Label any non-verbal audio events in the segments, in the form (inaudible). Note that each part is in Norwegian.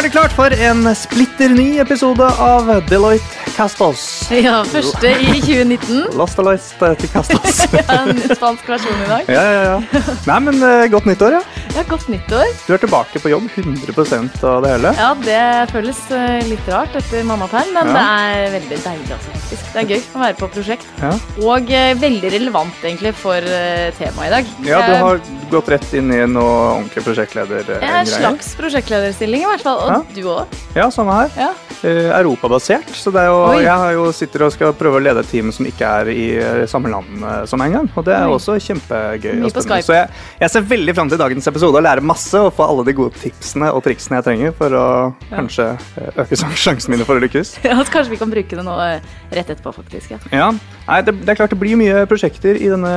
er det klart for en splitter ny episode av Deloitte Castos. Ja, første i 2019. Lost Deloitte til Castos. (laughs) ja, en spansk versjon i dag. ja, ja, ja. Nei, men uh, godt nyttår, ja. Ja, Godt nyttår. Du er tilbake på jobb 100% av det hele. Ja, det føles uh, litt rart etter mammaperm, men Ja. det er veldig deilig Altså, faktisk. Det er gøy å være på prosjekt. Ja. Og uh, veldig relevant egentlig for uh, temaet i dag. ja, du har gått rett inn i noe ordentlig prosjektledergreier. jeg er en slags prosjektlederstilling, i hvert fall. Og Ja. du òg. Ja, samme her. Ja. Eh, Europabasert. Så det er jo, Oi. jeg har jo sitter og skal prøve å lede et team som ikke er i eh, samme land eh, som en gang. Og det er Oi. også kjempegøy. Mye på. Skype. Så jeg, jeg ser veldig fram til dagens episode og lære masse og få alle de gode tipsene og triksene jeg trenger for å kanskje eh, øke sjansene mine for å lykkes. (laughs) Ja, kanskje vi kan bruke det nå uh, rett etterpå, faktisk. Ja. Ja, Nei, det, det er klart det blir mye prosjekter i denne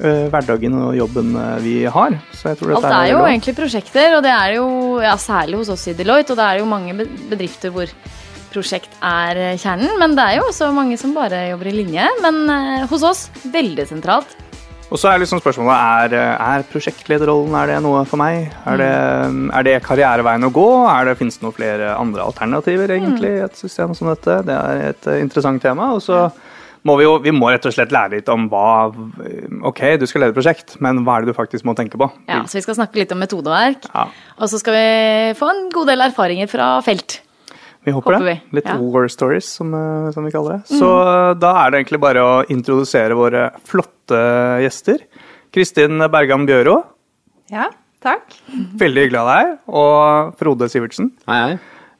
ø, hverdagen og jobben eh, vi har. Så jeg tror Alt er, er jo egentlig prosjekter, og det er jo ja, særlig hos oss i Deloitte. Og det er jo mange bedrifter hvor prosjekt er eh, kjernen, men det er jo også mange som bare jobber i linje. Men eh, hos oss veldig sentralt. Og så er liksom spørsmålet er, er prosjektlederrollen er det noe for meg. Er det, er det karriereveien å gå? Er det, Fins det noen flere andre alternativer egentlig i et system som dette? Det er et eh, interessant tema. Og så må vi jo vi må rett og slett lære litt om hva Ok, du skal lede prosjekt, men hva er det du faktisk må tenke på? Ja, Så vi skal snakke litt om metodeverk. Ja, Og så skal vi få en god del erfaringer fra felt. Vi håper, Håper det. vi, Litt ja. war stories, som, eh, som vi kaller det. Så mm. da er det egentlig bare å introdusere våre flotte gjester. Kristin Bergam Bjørå, Ja, takk. veldig hyggelig av deg. Og Frode Sivertsen. Hei, hei.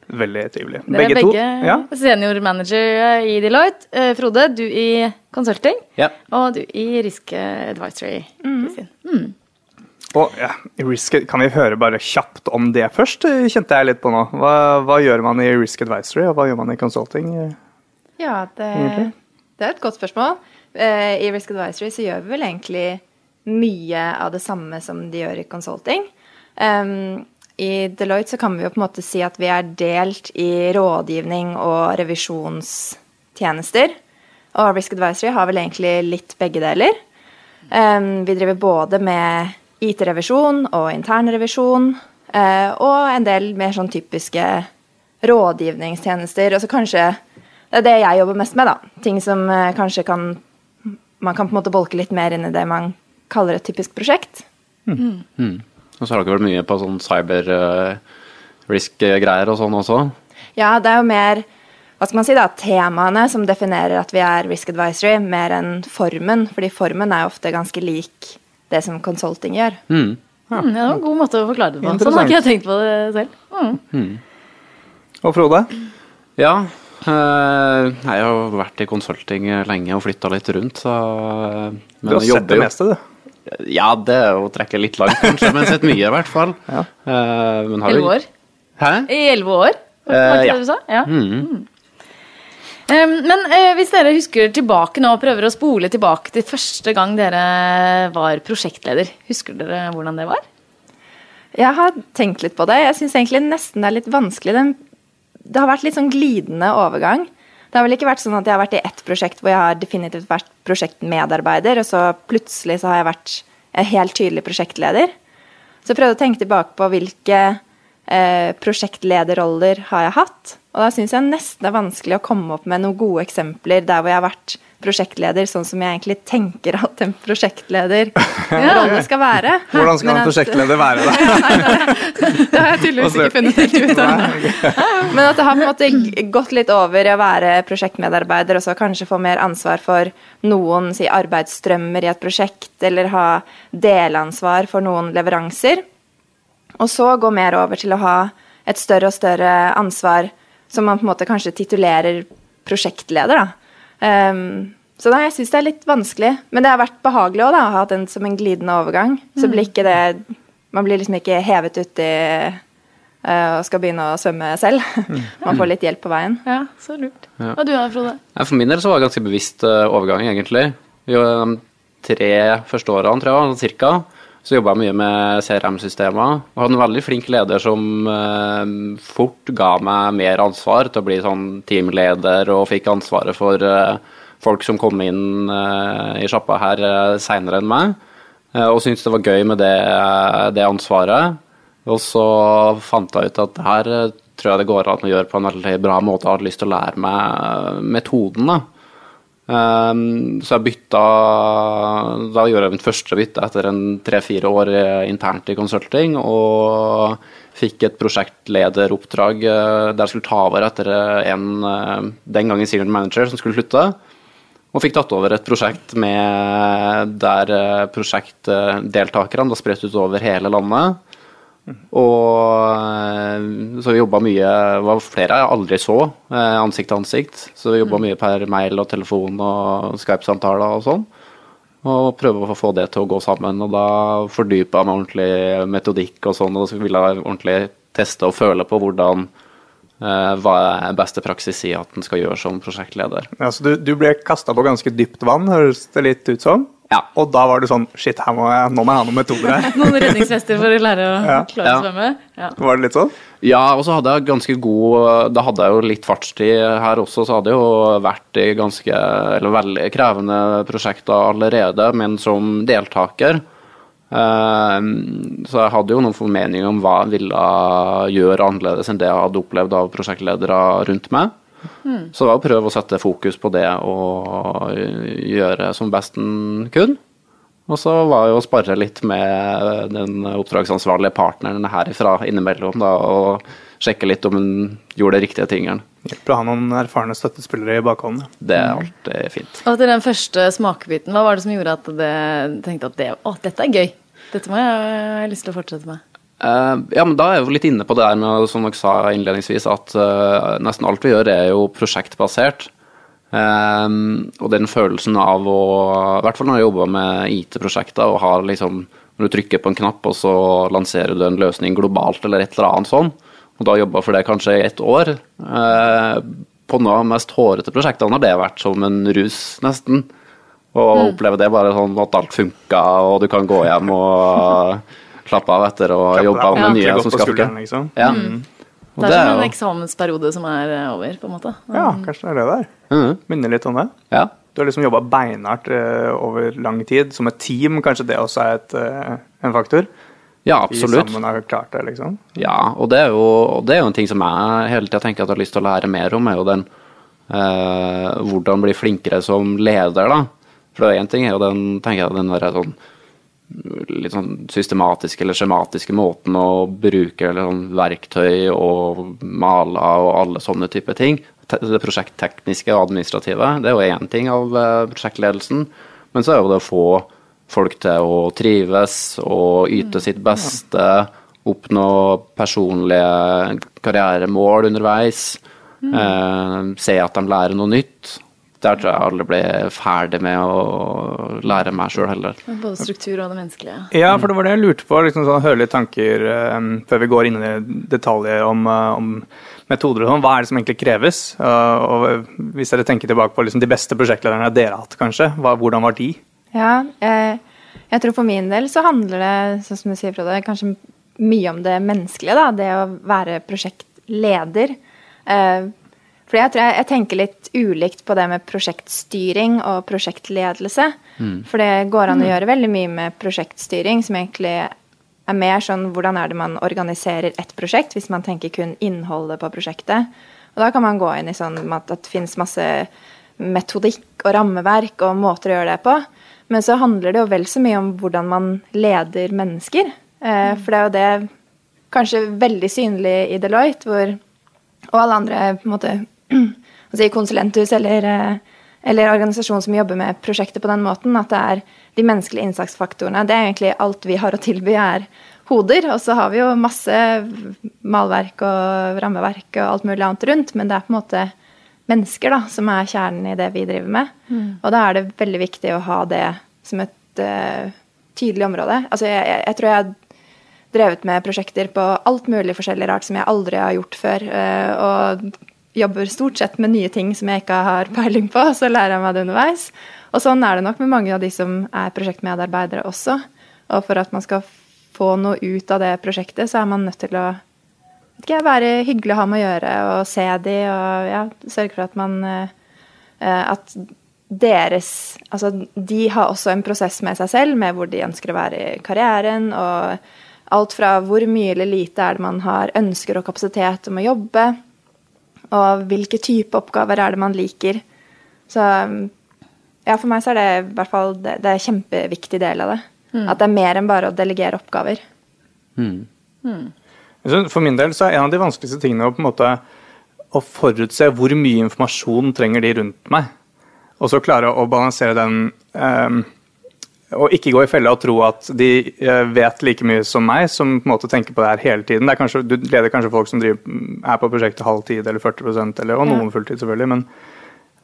Veldig trivelig. Dere er begge Ja. senior manager i Deloitte. Eh, Frode, du i consulting. Ja. Og du i Risk Advisory. Kristin. Og ja, risk, Kan vi høre bare kjapt om det først? Kjente jeg litt på nå. Hva, hva gjør man i Risk Advisory, og hva gjør man i consulting? Ja, det, det er et godt spørsmål. Eh, I Risk Advisory så gjør vi vel egentlig mye av det samme som de gjør i consulting. Um, I Deloitte så kan vi jo på en måte si at vi er delt i rådgivning og revisjonstjenester. Og Risk Advisory har vel egentlig litt begge deler. Um, vi driver både med IT-revisjon og internrevisjon, eh, og en del mer sånn typiske rådgivningstjenester. Og så kanskje Det er det jeg jobber mest med, da. Ting som eh, kanskje kan Man kan på en måte bolke litt mer inn i det man kaller et typisk prosjekt. Og så har dere vært mye på sånn cyber eh, risk-greier og sånn også. Ja, det er jo mer hva skal man si da, temaene som definerer at vi er risk advisory, mer enn formen. Fordi formen er jo ofte ganske lik det som consulting gjør. Mm. Mm, det var en god måte å forklare det på. Sånn har ikke jeg tenkt på det selv. Mm. Og Frode? Ja. eh, jeg har vært i consulting lenge og flytta litt rundt, så eh, Du har sett det meste, du. Ja, det er å trekke litt langt, kanskje, men sett mye, i hvert fall. Ja. Eh, men har jo- Elleve år. Hæ? I elleve år? Var det Eh, ikke ja. det du sa? Ja. Mm. Men eh, hvis dere husker tilbake nå, prøver å spole tilbake til første gang dere var prosjektleder, husker dere hvordan det var? Jeg har tenkt litt på det. Jeg syns egentlig nesten det er litt vanskelig. Det har vært litt sånn glidende overgang. Det har vel ikke vært sånn at jeg har vært i ett prosjekt hvor jeg har definitivt vært prosjektmedarbeider, og så plutselig så har jeg vært helt tydelig prosjektleder. Så jeg prøvde å tenke tilbake på hvilke eh, prosjektlederroller har jeg hatt. Og da syns jeg nesten det er vanskelig å komme opp med noen gode eksempler der hvor jeg har vært prosjektleder sånn som jeg egentlig tenker at en prosjektlederrolle (laughs) skal være. Hvordan skal en prosjektleder være, da? (laughs) det har jeg tydeligvis ikke funnet helt ut av. (laughs) Men at det har på en måte gått litt over i å være prosjektmedarbeider, og så kanskje få mer ansvar for noen si, arbeidsstrømmer i et prosjekt, eller ha delansvar for noen leveranser. Og så gå mer over til å ha et større og større ansvar som man på en måte kanskje titulerer prosjektleder, da. Um, så da, jeg syns det er litt vanskelig. Men det har vært behagelig også, da, å ha den som en glidende overgang. Så blir ikke det Man blir liksom ikke hevet uti uh, og skal begynne å svømme selv. (laughs) Man får litt hjelp på veien. Ja, så lurt. Ja. Og du da, Frode? Nei, For min del så var det ganske bevisst eh, overgang, egentlig. Vi var De tre første årene, tror jeg, cirka, så jobba jeg mye med CRM-systemer. Og hadde en veldig flink leder som eh, fort ga meg mer ansvar til å bli sånn teamleder, og fikk ansvaret for eh, folk som kom inn eh, i sjappa her eh, seinere enn meg. eh, og syntes det var gøy med det, det ansvaret. Og så fant jeg ut at her eh, tror jeg det går an å gjøre på en veldig bra måte. Jeg hadde lyst til å lære meg metoden. da. Um, så jeg bytta Da gjorde jeg mitt første bytte etter en tre-fire år internt i consulting, og fikk et prosjektlederoppdrag uh, der jeg skulle ta over etter en uh, den gangen senior manager som skulle slutte. Og fikk tatt over et prosjekt med der prosjektdeltakerne var spredt utover hele landet. Og så vi jobba mye Det var flere jeg aldri så ansikt til ansikt. Så vi jobba mye per mail og telefon og Skype-samtaler og sånn. Og prøve å få det til å gå sammen. Og da fordypa jeg meg ordentlig metodikk og sånn, og så ville jeg ordentlig teste og føle på hvordan eh, hva er beste praksis i at en skal gjøre som prosjektleder. Ja, så du, du ble kasta på ganske dypt vann, høres det litt ut som? Ja. Og da var det sånn Shit, her må jeg, nå må jeg ha noen metoder her. (laughs) Noen redningsvester for å lære å Ja. klare å svømme. Ja. Var det litt sånn? Ja, og så hadde jeg ganske god Da hadde jeg jo litt fartstid her også, så hadde jeg jo vært i ganske Eller veldig krevende prosjekter allerede, men som deltaker. Eh, Så jeg hadde jo noen formeninger om hva jeg ville gjøre annerledes enn det jeg hadde opplevd av prosjektledere rundt meg. Så det var å prøve å sette fokus på det og gjøre som best en kunne. Og så var jo å spare litt med den oppdragsansvarlige partneren herifra innimellom, da, og sjekke litt om hun gjorde de riktige tingene. Hjelper å ha noen erfarne støttespillere i bakhånd. Det er alltid fint. Og til den første smakebiten, hva var det som gjorde at du tenkte at det, å, dette er gøy? Dette må jeg, jeg har lyst til å fortsette med. Eh, ja, men da er jeg jo litt inne på det der med, som dere sa innledningsvis, at uh, nesten alt vi gjør er jo prosjektbasert. Um, og den følelsen av å I hvert fall når jeg jobber med IT-prosjekter og har liksom Når du trykker på en knapp, og så lanserer du en løsning globalt eller et eller annet sånn, og da jobber for det kanskje i ett år uh, På noe av de mest hårete prosjektene har det vært som en rus, nesten. Og oppleve det bare sånn at alt funka, og du kan gå hjem og slappe av etter å ha jobba med Ja. nye som skal skulderen, liksom. Ja. Mm. Det er som en jo- eksamensperiode som er eh, over, på en måte. Ja, kanskje det er det der. Mm. Minner litt om det. ja. Du har liksom jobba beinhardt eh, over lang tid. Som et team, kanskje det også er et, eh, en faktor? ja, absolutt. sammen har klart det, liksom. Ja, og det er jo, og det er jo en ting som jeg hele tida tenker at jeg har lyst til å lære mer om, er jo den eh, hvordan bli flinkere som leder, da. For én ting er jo den, tenker jeg, den der sånn litt sånn systematiske eller skjematiske måten å bruke eller sånn verktøy og maler og alle sånne type ting. Det prosjekttekniske og administrative, det er jo én ting av eh, prosjektledelsen. Men så er jo det å få folk til å trives og yte sitt beste, oppnå personlige karrieremål underveis, eh, se at de lærer noe nytt. Der tror jeg alle blir ferdig med å lære meg sjøl heller. Både struktur og det menneskelige. Ja, for det var det jeg lurte på. liksom sånn, Høre litt tanker um, før vi går inn i detaljer om, eh, om metoder og sånn. Hva er det som egentlig kreves? Uh, og hvis dere tenker tilbake på liksom, de beste prosjektlederne dere har hatt, kanskje, hva, hvordan var de? Ja, eh, jeg tror for min del så handler det, sånn som du sier, Frode, kanskje mye om det menneskelige, da. Det å være prosjektleder. Eh, for jeg tror jeg, jeg tenker litt ulikt på det med prosjektstyring og prosjektledelse. For det går an å gjøre veldig mye med prosjektstyring, som egentlig er mer sånn hvordan er det man organiserer et prosjekt, hvis man tenker kun innholdet på prosjektet. Og da kan man gå inn i sånn at det finnes masse metodikk og rammeverk og måter å gjøre det på. Men så handler det jo vel så mye om hvordan man leder mennesker. Eh, for det er jo det kanskje veldig synlig i Deloitte, hvor, og alle andre på en måte, altså konsulenthus eller, eh, eller organisasjon som jobber med prosjektet på den måten, at det er de menneskelige innsatsfaktorene. Det er egentlig alt vi har å tilby, er hoder. Og så har vi jo masse malverk og rammeverk og alt mulig annet rundt, men det er på en måte mennesker da, som er kjernen i det vi driver med. Og da er det veldig viktig å ha det som et uh, tydelig område. Altså, jeg, jeg, jeg tror jeg har drevet med prosjekter på alt mulig forskjellig rart som jeg aldri har gjort før. Uh, og jobber stort sett med nye ting som jeg ikke har peiling på, så lærer jeg meg det underveis. Og sånn er det nok med mange av de som er prosjektmedarbeidere også. Og for at man skal få noe ut av det prosjektet, så er man nødt til å ikke, være hyggelig å ha med å gjøre og se de og ja, sørge for at man eh, eh, At deres Altså, de har også en prosess med seg selv med hvor de ønsker å være i karrieren, og alt fra hvor mye eller lite er det man har ønsker og kapasitet om å jobbe, og hvilke type oppgaver er det man liker. Så ja, for meg så er det i hvert fall det, det er en kjempeviktig del av det. At det er mer enn bare å delegere oppgaver. Så For min del så er en av de vanskeligste tingene å på en måte å forutse hvor mye informasjon trenger de rundt meg. Og så klare å balansere den ehm, Og ikke gå i fella og tro at de eh, vet like mye som meg, som på en måte tenker på det her hele tiden. Det er kanskje, du leder kanskje folk som driver, er på prosjektet halv tid eller 40% eller, og noen fulltid, selvfølgelig. men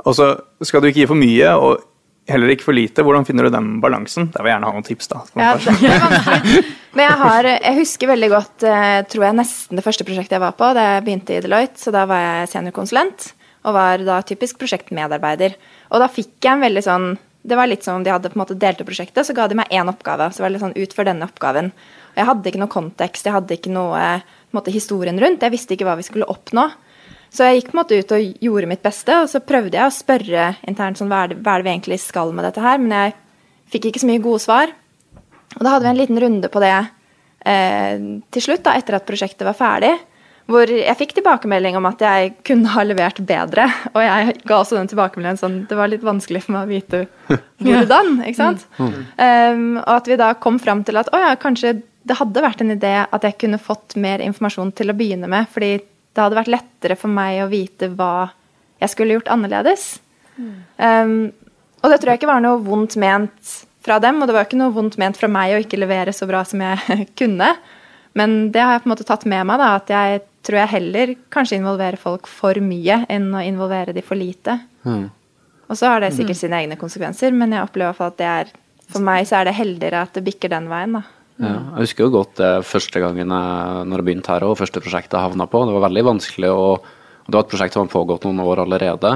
og så skal du ikke gi for mye, og heller ikke for lite. Hvordan finner du den balansen? Der vil jeg gjerne ha noen tips. da. Ja, det. (laughs) Men jeg, har, jeg husker veldig godt, eh, tror jeg nesten det første prosjektet jeg var på, da jeg begynte i Deloitte. Så da var jeg seniorkonsulent, og var da typisk prosjektmedarbeider. Og da fikk jeg en veldig sånn Det var litt som om de hadde på en måte delt opp prosjektet, så ga de meg én oppgave. Så var det litt sånn utfør denne oppgaven. Og jeg hadde ikke noe kontekst, jeg hadde ikke noe måte, historien rundt. Jeg visste ikke hva vi skulle oppnå. Så jeg gikk på en måte ut og gjorde mitt beste, og så prøvde jeg å spørre internt sånn, hva er, det, hva er det vi egentlig skal med dette her, men jeg fikk ikke så mye gode svar. Og da hadde vi en liten runde på det eh, til slutt, da, etter at prosjektet var ferdig, hvor jeg fikk tilbakemelding om at jeg kunne ha levert bedre. Og jeg ga også den tilbakemeldingen sånn Det var litt vanskelig for meg å vite (laughs) hvordan, ikke sant? Um, og at vi da kom fram til at å ja, kanskje det hadde vært en idé at jeg kunne fått mer informasjon til å begynne med, fordi det hadde vært lettere for meg å vite hva jeg skulle gjort annerledes. Um, og det tror jeg ikke var noe vondt ment fra dem, og det var ikke noe vondt ment fra meg å ikke levere så bra som jeg (laughs) kunne. Men det har jeg på en måte tatt med meg, da, at jeg tror jeg heller kanskje involverer folk for mye enn å involvere de for lite. Mm. Og så har det sikkert sine egne konsekvenser, men jeg opplever i hvert fall at det er for meg så er det heldigere at det bikker den veien, da. Ja, jeg husker jo godt det første gangen jeg, når jeg begynte her og første prosjektet jeg havna på. Det var veldig vanskelig å og Det var et prosjekt som har pågått noen år allerede.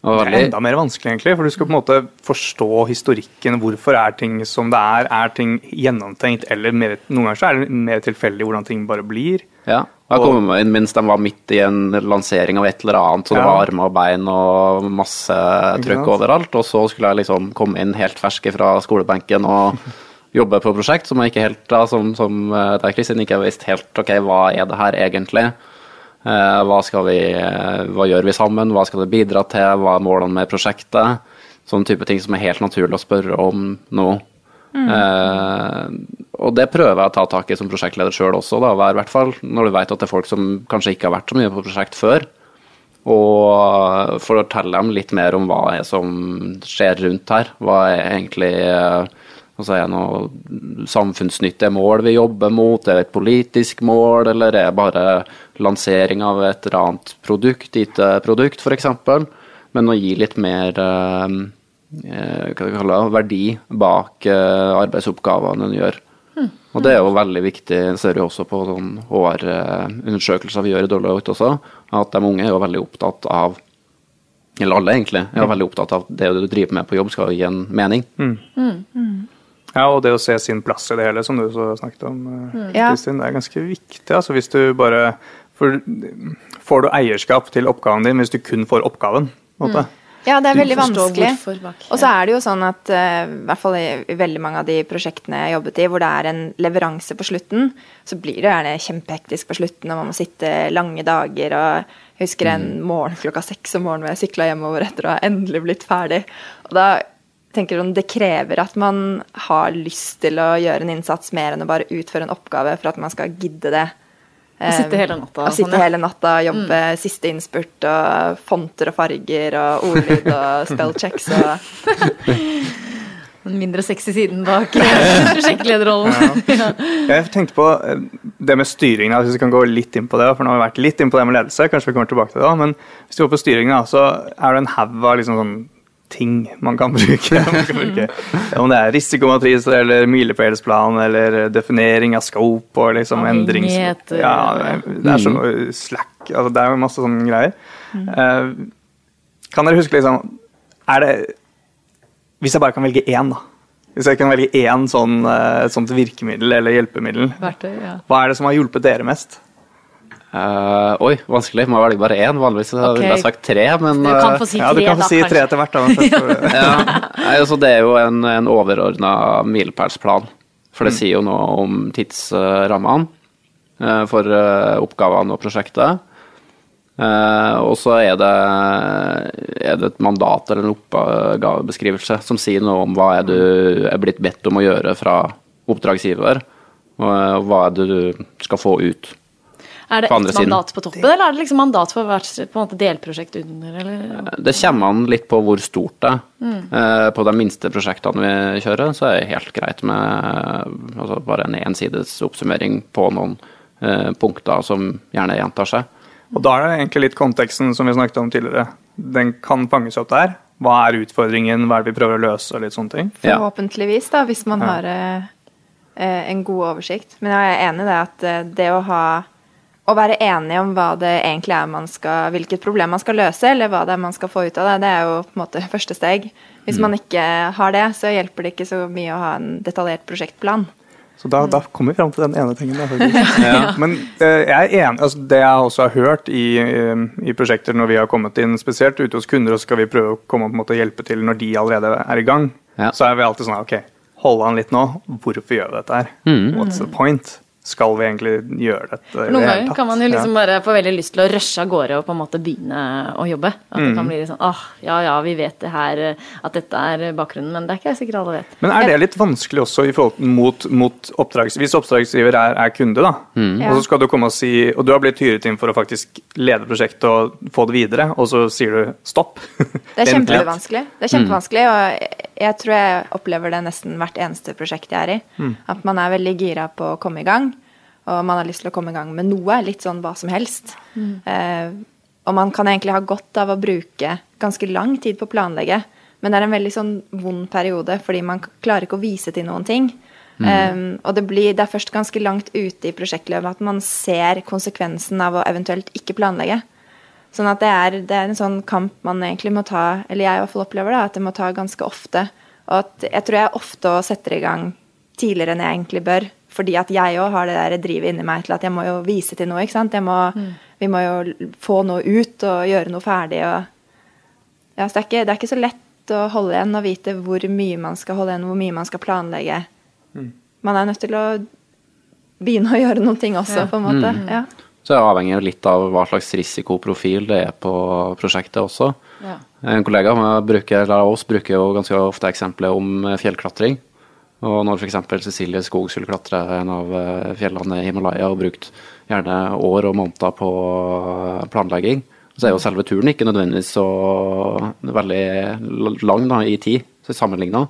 Det var Det er enda mer vanskelig, egentlig, for du skal på en måte forstå historikken. Hvorfor er ting som det er? Er ting gjennomtenkt, eller mer, noen ganger så er det mer tilfeldig hvordan ting bare blir? Ja, jeg kom inn mens de var midt i en lansering av et eller annet, så det var armer og bein og masse trøkk overalt. Og så skulle jeg liksom komme inn helt fersk fra skolebenken og (laughs) jobbe på prosjekt som jeg ikke helt, da, som, som der deg, Kristin, ikke visste helt ok, hva er det her egentlig? Eh, hva, skal vi, eh, hva gjør vi sammen, hva skal det bidra til, hva er målene med prosjektet? Sånne type ting som er helt naturlig å spørre om nå. Eh, og det prøver jeg å ta tak i som prosjektleder sjøl også, da, hver, hvert fall når du vet at det er folk som kanskje ikke har vært så mye på prosjekt før. Og fortelle dem litt mer om hva som skjer rundt her. Hva er egentlig eh, altså er noe samfunnsnyttige mål vi jobber mot? Er det et politisk mål, eller er det bare lansering av et eller annet produkt, IT-produkt f.eks.? Men å gi litt mer eh, hva skal vi kalle det, verdi bak eh, arbeidsoppgavene en gjør. Og det er jo veldig viktig, ser vi også på sånn HR-undersøkelser vi gjør i Deloitte også, at de unge er jo veldig opptatt av eller alle, egentlig. Er jo veldig opptatt av at det du driver med på jobb skal gi en mening. Ja, og det å se sin plass i det hele, som du så snakket om, eh, Ja. Kristin, det er ganske viktig. Altså, hvis du bare for, Får du eierskap til oppgaven din hvis du kun får oppgaven? måte? Ja, det er veldig vanskelig. Og så er det jo sånn at uh, i hvert fall i, veldig mange av de prosjektene jeg jobbet i, hvor det er en leveranse på slutten, så blir det gjerne kjempehektisk på slutten, og man må sitte lange dager. og Jeg husker en morgen klokka seks om morgenen hvor jeg sykla hjemover etter å ha endelig blitt ferdig. Og da tenker sånn, Det krever at man har lyst til å gjøre en innsats mer enn å bare utføre en oppgave for at man skal gidde det. Og sitte hele natta, Å sitte sånn, ja. hele natta, jobbe siste innspurt og fonter og farger og ordlyd og (laughs) spellchecks og Den mindre sexy siden bak (laughs) prosjektlederrollen. prosjektlederrollen. Jeg tenkte på eh, det med styringen, hvis vi kan gå litt inn på det, for nå har vi vært litt inn på det med ledelse, kanskje vi kommer tilbake til det, men hvis vi går på styringen, så er det en haug av liksom sånn ting man kan bruke. (laughs) Man kan bruke. Om det er risikomatriser eller milepælsplan eller definering av scope og liksom endrings... Ja, det er sånn slack, altså det er jo masse sånne greier. Eh, kan dere huske liksom, er det Hvis jeg bare kan velge én, da. Hvis jeg kan velge én sånn, eh, sånt virkemiddel eller hjelpemiddel, Verktøy, ja. hva er det som har hjulpet dere mest? Eh, oi, vanskelig. Må velge bare én? Vanligvis okay. Ville jeg sagt tre, men Du kan eh, få si ja, du tre, kan få da, si tre etter hvert. da. (laughs) ja, altså, Det er jo en, en overordna milepælsplan. For det sier jo noe om tidsrammene uh, for uh, oppgavene og prosjektet. Eh, og så er det, er det et mandat eller en oppgavebeskrivelse som sier noe om hva er du er blitt bedt om å gjøre fra oppdragsgiver, og hva er det du skal få ut. Er det ett mandat på toppen, eller er det liksom mandat for hvert på en måte, delprosjekt under? Eller? Det kommer an litt på hvor stort det er. Eh, På de minste prosjektene vi kjører, så er det helt greit med altså bare en ensides oppsummering på noen eh, punkter som gjerne gjentar seg. Og da er det egentlig litt konteksten som vi snakket om tidligere. Den kan fanges opp der. Hva er utfordringen, hva er det vi prøver å løse, og litt sånne ting. Forhåpentligvis, da, hvis man har eh, en god oversikt. Men jeg er enig i det at det å ha å være enig om hva det egentlig er man skal, hvilket problem man skal løse, eller hva det er man skal få ut av det, det er jo på en måte første steg. Hvis man ikke har det, så hjelper det ikke så mye å ha en detaljert prosjektplan. Så da, da kommer vi fram til den ene tingen. Da, faktisk. (laughs) Men eh, jeg er enig, altså det jeg også har hørt i, eh, i prosjekter når vi har kommet inn, spesielt ute hos kunder, og så skal vi prøve å komme og på en måte hjelpe til når de allerede er i gang, Ja. så er vi alltid sånn Ok, hold an litt nå. Hvorfor gjør vi dette her? What's the point? Skal vi egentlig gjøre dette? For noen ganger kan man jo liksom Ja. bare få veldig lyst til å rushe av gårde og på en måte begynne å jobbe. At det Mm. kan bli litt sånn åh, ja ja, vi vet det her, at dette er bakgrunnen, men det er ikke sikkert alle vet. Men er det litt vanskelig også i forhold mot, mot oppdrags... Hvis oppdragsgiver er, er kunde, da, mm. og så skal du komme og si Og du har blitt hyret inn for å faktisk lede prosjektet og få det videre, og så sier du stopp. (laughs) Det er kjempevanskelig. Det er kjempevanskelig, og jeg- jeg tror jeg opplever det nesten hvert eneste prosjekt jeg er i. At man er veldig gira på å komme i gang, og man har lyst til å komme i gang med noe, litt sånn hva som helst. Eh, og man kan egentlig ha godt av å bruke ganske lang tid på å planlegge, men det er en veldig sånn vond periode, fordi man klarer ikke å vise til noen ting. Eh, og det, blir, det er først ganske langt ute i prosjektløpet at man ser konsekvensen av å eventuelt ikke planlegge. Sånn at det er, det er en sånn kamp man egentlig må ta, eller jeg i hvert fall opplever det, at det må ta ganske ofte. Og at jeg tror jeg ofte setter i gang tidligere enn jeg egentlig bør. Fordi at jeg òg har det der drivet inni meg til at jeg må jo vise til noe, ikke sant. Jeg må, Vi må jo få noe ut og gjøre noe ferdig og Ja, så det er ikke, det er ikke så lett å holde igjen og vite hvor mye man skal holde igjen, hvor mye man skal planlegge. Man er nødt til å begynne å gjøre noen ting også, på en måte. Ja. Så det avhenger litt av hva slags risikoprofil det er på prosjektet også. Ja. En kollega av oss bruker jo ganske ofte eksempelet om fjellklatring. Og når f.eks. Cecilie Skog skulle klatre en av eh, fjellene i Himalaya og brukt gjerne år og måneder på planlegging, så er jo selve turen ikke nødvendigvis så veldig lang da, i tid sammenligna.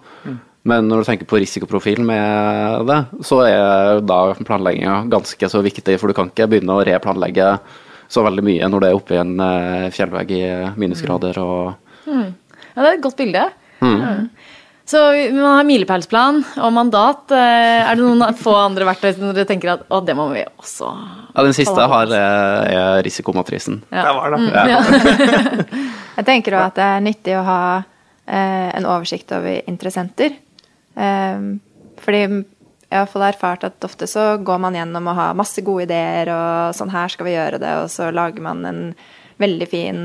Men når du tenker på risikoprofilen med det, så er da planlegginga ganske så viktig, for du kan ikke begynne å replanlegge så veldig mye når det er oppe i en eh, fjellvegg i minusgrader og Ja, det er et godt bilde. Ja. Så man har milepælsplan og mandat. Eh, Er det noen få andre verktøy som dere tenker at å, det må vi også Ja, den siste har, eh, er risikomatrisen. Ja. Der var det. Ja. (laughs) Jeg tenker også at det er nyttig å ha eh, en oversikt over interessenter. Fordi jeg har fått erfart at ofte så går man gjennom og har masse gode ideer, og sånn her skal vi gjøre det, og så lager man en veldig fin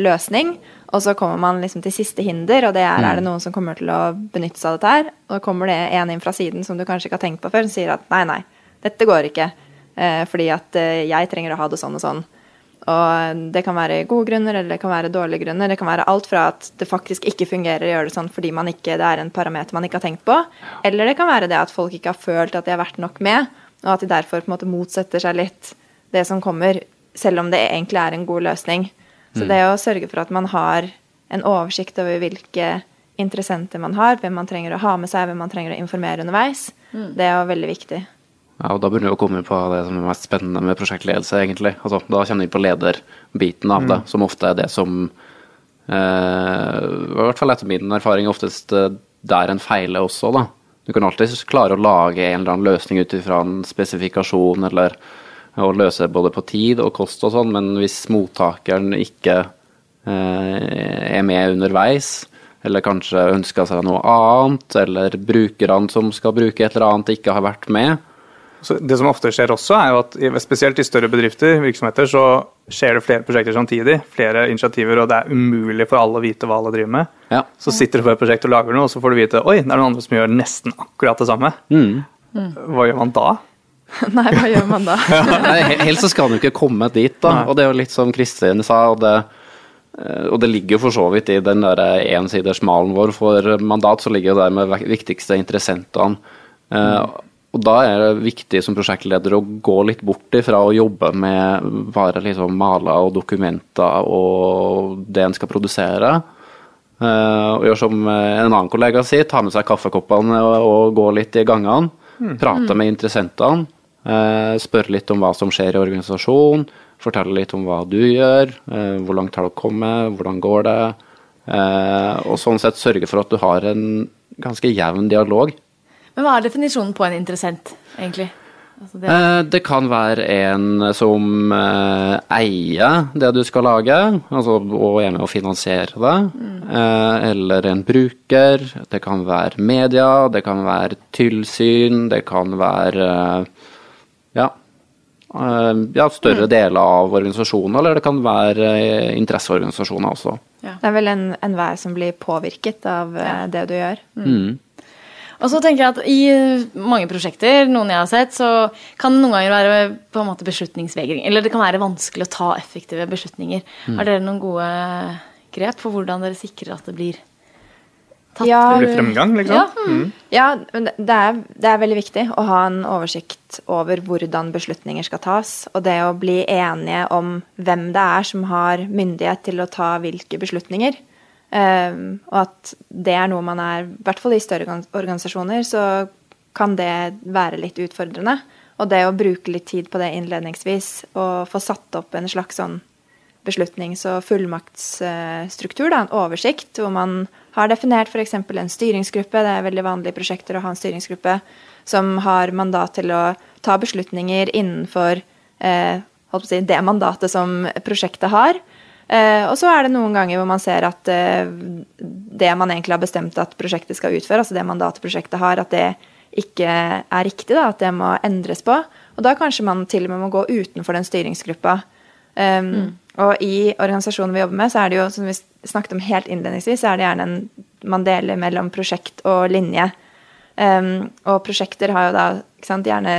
løsning. Og så kommer man liksom til siste hinder, og det er er det noen som kommer til å benytte seg av dette her. Og kommer det en inn fra siden som du kanskje ikke har tenkt på før, som sier at nei, nei, dette går ikke. Eh, fordi at eh, jeg trenger å ha det sånn og sånn. Og det kan være gode grunner, eller det kan være dårlige grunner. Det kan være alt fra at det faktisk ikke fungerer å gjøre det sånn fordi man ikke, det er en parameter man ikke har tenkt på, eller det kan være det at folk ikke har følt at de har vært nok med, og at de derfor på en måte motsetter seg litt det som kommer, selv om det egentlig er en god løsning. Så det å sørge for at man har en oversikt over hvilke interessenter man har, hvem man trenger å ha med seg, hvem man trenger å informere underveis, det er jo veldig viktig. Ja, og Da begynner vi å komme på det som er mest spennende med prosjektledelse, egentlig. Altså, da kjenner vi på lederbiten av det, som ofte er det som eh, I hvert fall etter min erfaring oftest eh, der en feiler også, da. Du kan alltid klare å lage en eller annen løsning ut ifra en spesifikasjon, eller å løse både på tid og kost og sånn, men hvis mottakeren ikke eh, er med underveis, eller kanskje ønsker seg noe annet, eller brukerne som skal bruke et eller annet, ikke har vært med, Så det som ofte skjer også, er jo at spesielt i større bedrifter, virksomheter, så skjer det flere prosjekter samtidig. Flere initiativer, og det er umulig for alle å vite hva alle driver med. Ja. Så sitter du på et prosjekt og lager noe, og så får du vite oi, det er noen andre som gjør nesten akkurat det samme. Mm. hva gjør man da? (laughs) Nei, hva gjør man da? (laughs) ja, helst så skal han jo ikke komme dit, da. Nei. Og det er jo litt som Kristin sa, og det, eh, og det ligger jo for så vidt i den der ensidersmalen vår for mandat, så ligger jo det med viktigste interessentene. Eh, Og da er det viktig som prosjektleder å gå litt bort ifra å jobbe med bare liksom maler og dokumenter og det en skal produsere. Eh, og gjør som en annen kollega sier, ta med seg kaffekoppene og, og gå litt i gangene. Prate med interessentene. eh, spørre litt om hva som skjer i organisasjonen. Fortelle litt om hva du gjør. eh, hvor langt har du kommet? Hvordan går det? Eh, og sånn sett sørge for at du har en ganske jevn dialog. Men hva er definisjonen på en interessent, egentlig? Altså det, Eh, Det kan være en som eh, eier det du skal lage, altså og er med å finansiere det. Mm. Eller en bruker. Det kan være media, det kan være tilsyn, det kan være ja, eh, ja større deler av organisasjonen, eller det kan være interesseorganisasjoner også. Det er vel en- enhver som blir påvirket av det du gjør. Mm. Og så tenker jeg at i eh, mange prosjekter, noen jeg har sett, så kan det noen ganger være på en måte beslutningsvegring. Eller det kan være vanskelig å ta effektive beslutninger. Har dere noen gode grep for hvordan dere sikrer at det blir tatt? Ja, Det blir fremgang, liksom? Ja. Mm. Ja, det er, det er veldig viktig å ha en oversikt over hvordan beslutninger skal tas. Og det å bli enige om hvem det er som har myndighet til å ta hvilke beslutninger. Um, og at det er noe man er I hvert fall i større organisasjoner så kan det være litt utfordrende. Og det å bruke litt tid på det innledningsvis og få satt opp en slags sånn beslutnings- og fullmaktsstruktur, da, en oversikt, hvor man har definert f.eks. en styringsgruppe, det er veldig vanlig i prosjekter å ha en styringsgruppe, som har mandat til å ta beslutninger innenfor eh, si, det mandatet som prosjektet har. Eh, og så er det noen ganger hvor man ser at eh, det man egentlig har bestemt at prosjektet skal utføre, altså det mandatet prosjektet har, at det ikke er riktig, da, at det må endres på. Og da kanskje man til og med må gå utenfor den styringsgruppa. Um, Og i organisasjonen vi jobber med, så er det jo, som vi snakket om helt innledningsvis, så er det gjerne en man deler mellom prosjekt og linje. Um, og prosjekter har jo da sant, gjerne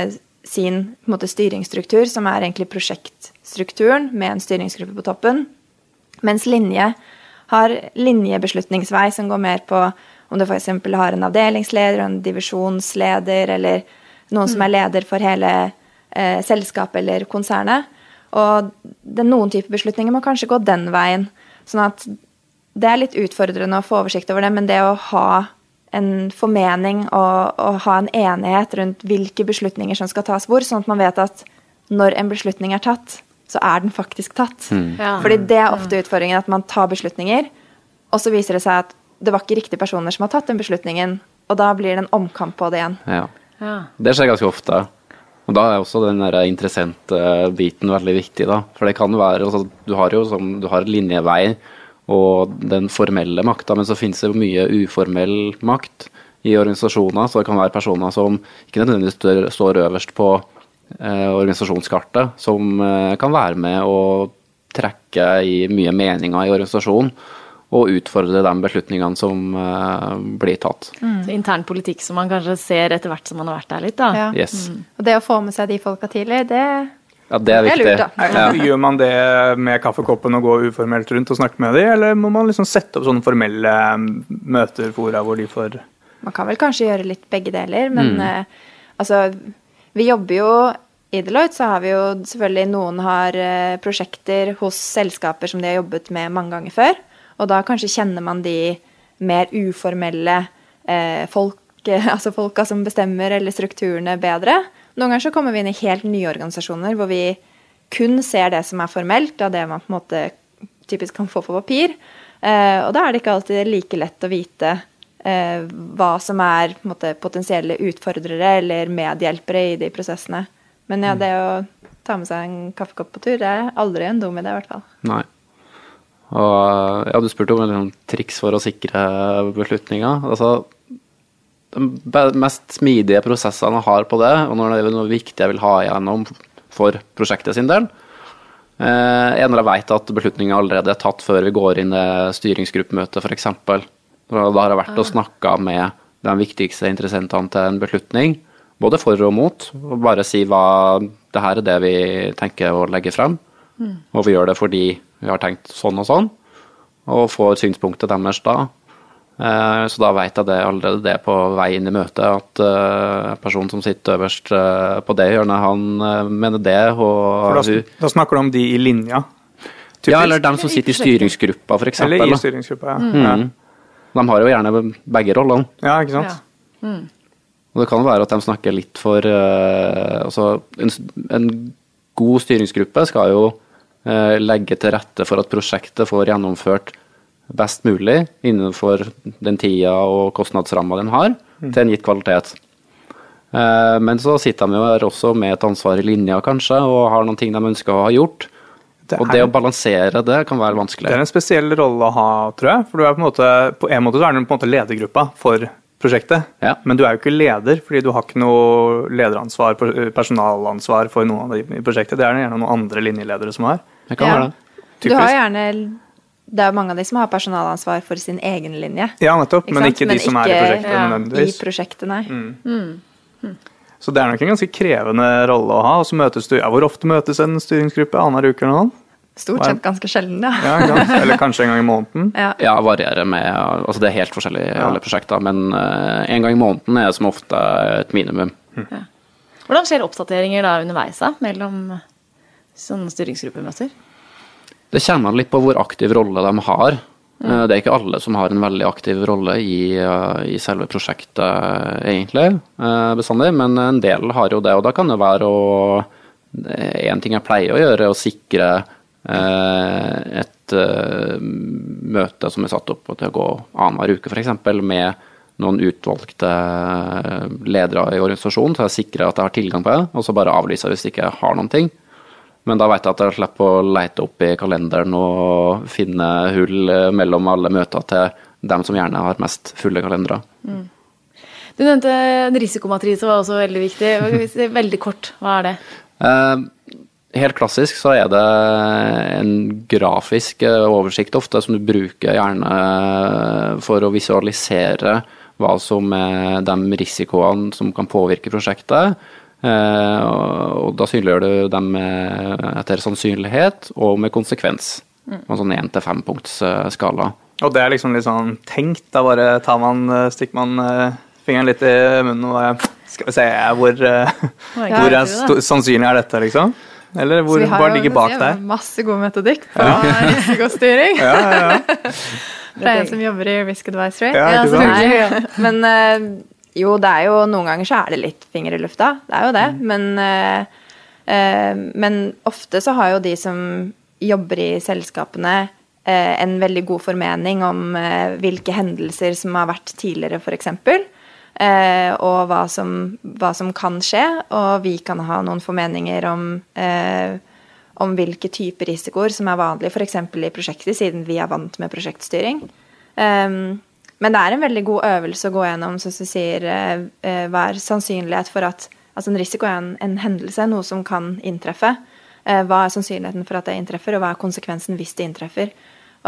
sin måte, styringsstruktur, som er egentlig prosjektstrukturen med en styringsgruppe på toppen. Mens linje har linjebeslutningsvei som går mer på om du f.eks. har en avdelingsleder og en divisjonsleder, eller noen som er leder for hele eh, selskapet eller konsernet. Og det, noen typer beslutninger må kanskje gå den veien. Sånn at det er litt utfordrende å få oversikt over det, men det å ha en formening og, og ha en enighet rundt hvilke beslutninger som skal tas hvor, sånn at man vet at når en beslutning er tatt, så er den faktisk tatt. Ja. Fordi det er ofte utfordringen, at man tar beslutninger, og så viser det seg at det var ikke riktige personer som har tatt den beslutningen, og da blir det en omkamp på det igjen. Ja. Ja. Det skjer ganske ofte. Og da er også den der interessent-biten veldig viktig, da. For det kan være altså, Du har jo som, du har linjevei og den formelle makta, men så finnes det jo mye uformell makt i organisasjoner. Så det kan være personer som ikke nødvendigvis står, øverst på organisasjonskartet, som eh, kan være med å trekke i mye meninger i organisasjonen. Og utfordre de beslutningene som eh, blir tatt. Så intern politikk som man kanskje ser etter hvert som man har vært der litt, da. Ja. Yes. Og det å få med seg de folka tidlig, det Ja, det er Det er lurt, da. Er- Ja. Gjør man det med kaffekoppen og gå uformelt rundt og snakke med dem, eller må man liksom sette opp sånne formelle mm, møter, fora, hvor de får Man kan vel kanskje gjøre litt begge deler, men Mm. uh, altså Vi jobber jo i Deloitte, så har vi jo selvfølgelig Noen har eh, prosjekter hos selskaper som de har jobbet med mange ganger før. Og da kanskje kjenner man de mer uformelle eh, folk, (laughs) altså folka som bestemmer, eller strukturene bedre. Noen ganger så kommer vi inn i helt nye organisasjoner hvor vi kun ser det som er formelt, av det man på en måte typisk kan få på papir. Eh, og da er det ikke alltid like lett å vite hva som er måte, potensielle utfordrere eller medhjelpere i de prosessene. Men ja, det å ta med seg en kaffekopp på tur, det er aldri en dum idé, i hvert fall. Nei. Og ja, du spurte om sånn triks for å sikre beslutninger. Altså, de mest smidige prosessene jeg har på det, og når det er noe viktig jeg vil ha igjennom for prosjektet sin del, eh, er når jeg vet at beslutninga allerede er tatt før vi går inn i styringsgruppemøtet, f.eks. Da har jeg vært og snakka med de viktigste interessentene til en beslutning, både for og mot, og bare si hva det her er det vi tenker å legge frem. Og vi gjør det fordi vi har tenkt sånn og sånn, og får synspunktet deres da. Eh, Så da vet jeg det allerede det på vei inn i møtet, at eh, personen som sitter øverst eh, på det hjørnet, han mener det, For og da, hun da snakker du om de i linja. typisk. Ja, eller dem som sitter i styringsgruppa, f.eks. Eller i styringsgruppa, ja. ja. Mm. De har jo gjerne begge rollene. Ja, ikke sant? Ja. Og det kan være at de snakker litt for uh, Altså, en, en god styringsgruppe skal jo uh, legge til rette for at prosjektet får gjennomført best mulig innenfor den tida og kostnadsramma den har, til en gitt kvalitet. Eh, men så sitter de jo her også med et ansvar i linja, kanskje, og har noen ting de ønsker å ha gjort. Det Og det å balansere det kan være vanskelig. Det er en spesiell rolle å ha, tror jeg. For du er på en måte, på en måte så er du på en måte ledergruppa for prosjektet. Ja. Men du er jo ikke leder, fordi du har ikke noe lederansvar, personalansvar for noen av de i prosjektet. Det er det gjerne noen andre linjeledere som har. Det kan Ja. være det. Du har gjerne Det er jo mange av de som har personalansvar for sin egen linje. Ja, nettopp. Men ikke de som er i prosjektet ja, I prosjektet, nei. Så det er nok en ganske krevende rolle å ha. Og så møtes du, ja, Hvor ofte møtes en styringsgruppe? Annenhver uke eller noe? Stort sett ganske sjelden, ja. Ja, ikke? Eller (laughs) kanskje en gang i måneden? ja. Ja, varierer med Altså det er helt forskjellig i alle prosjekter, men uh, en gang i måneden er som ofte et minimum. Hvordan skjer oppdateringer da underveis da, mellom sånne styringsgruppemøter? Det kommer an litt på hvor aktiv rolle de har. Eh, Det er ikke alle som har en veldig aktiv rolle i, eh, i selve prosjektet, egentlig, eh, bestandig, men en del har jo det. Og da kan det være å En ting jeg pleier å gjøre, er å sikre et møte som er satt opp til å gå annenhver uke, f.eks., med noen utvalgte ledere i organisasjonen, så jeg sikrer at jeg har tilgang på det, og så bare avlyser hvis jeg ikke har noen ting. Men da vet jeg at jeg slipper å leite opp i kalenderen og finne hull eh, mellom alle møter til dem som gjerne har mest fulle kalendere. Du nevnte en risikomatrise var også veldig viktig. Veldig kort, hva er det? Eh, helt klassisk så er det en grafisk eh, oversikt ofte som du bruker gjerne for å visualisere hva som er de risikoene som kan påvirke prosjektet. Eh, og da synliggjør du dem etter sannsynlighet og med konsekvens. En sånn én til fem punkts eh. Og det er liksom litt sånn tenkt. Da bare tar man, eh, stikker man fingeren litt i munnen og bare Skal vi se hvor, (laughs) hvor er sannsynlig er dette, liksom? Eller hvor, Så vi har hva jo- ligger bak vi har der? Masse god metodikk på risikostyring. (laughs) Ja, ja, ja. Det er en som jobber i Risk Advisory. Ja, ikke sant? selvfølgelig. Men jo, det er jo noen ganger så er det litt finger i lufta. Det er jo det. Men, eh, eh, men ofte så har jo de som jobber i selskapene eh, en veldig god formening om eh, hvilke hendelser som har vært tidligere, f.eks. Eh, og hva som, hva som kan skje. Og vi kan ha noen formeninger om eh, om hvilke typer risikoer som er vanlige f.eks. i prosjektet, siden vi er vant med prosjektstyring. Um, men det er en veldig god øvelse å gå gjennom, som du sier, eh, eh, hva er sannsynlighet for at Altså en risiko er en, en hendelse, noe som kan inntreffe. Eh, hva er sannsynligheten for at det inntreffer, og hva er konsekvensen hvis det inntreffer?